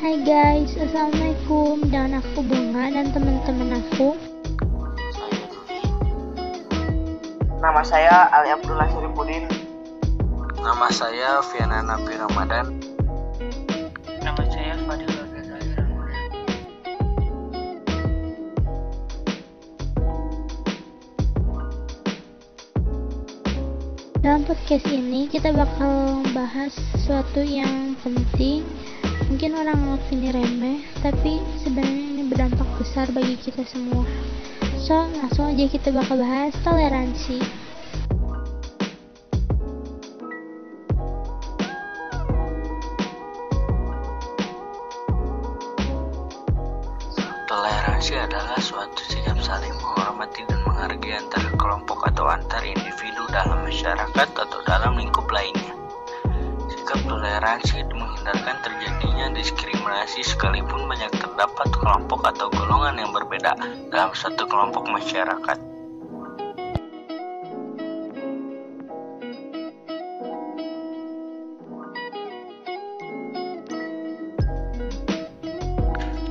Hai guys, Assalamualaikum Dan aku Bunga dan teman-teman aku Nama saya Ali Abdullah Syarifudin. Nama saya Viana Nabi Ramadan. Nama saya Fadil Ghazali Ramadan. Dalam podcast ini kita bakal bahas sesuatu yang penting Mungkin orang anggap ini remeh Tapi sebenarnya ini berdampak besar bagi kita semua So langsung aja kita bakal bahas toleransi Toleransi adalah suatu sikap saling menghormati dan menghargai antara kelompok atau antar individu dalam masyarakat atau. Sikap toleransi menghindarkan terjadinya diskriminasi sekalipun banyak terdapat kelompok atau golongan yang berbeda dalam satu kelompok masyarakat.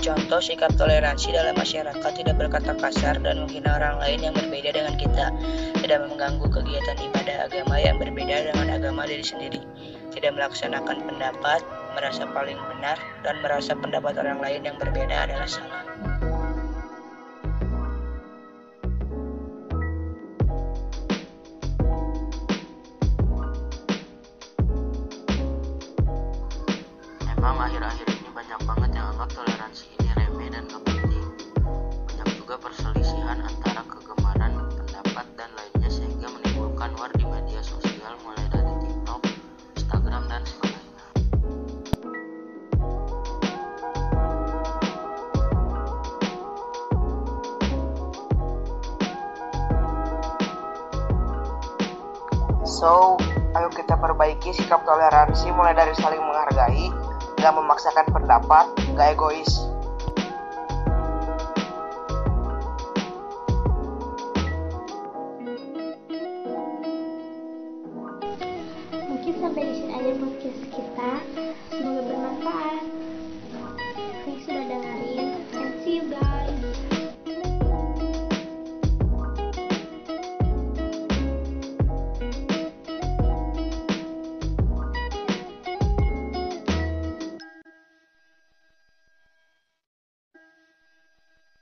Contoh sikap toleransi dalam masyarakat tidak berkata kasar dan menghina orang lain yang berbeda dengan kita, tidak mengganggu kegiatan ibadah agama yang berbeda dengan agama diri sendiri, tidak melaksanakan pendapat, merasa paling benar, dan merasa pendapat orang lain yang berbeda adalah salah. Emang akhir-akhir ini banyak banget yang anggap toleransi So, ayo kita perbaiki sikap toleransi mulai dari saling menghargai, nggak memaksakan pendapat, nggak egois. Mungkin sampai di sini aja podcast kita. Semoga bermanfaat. Thanks sudah dengar.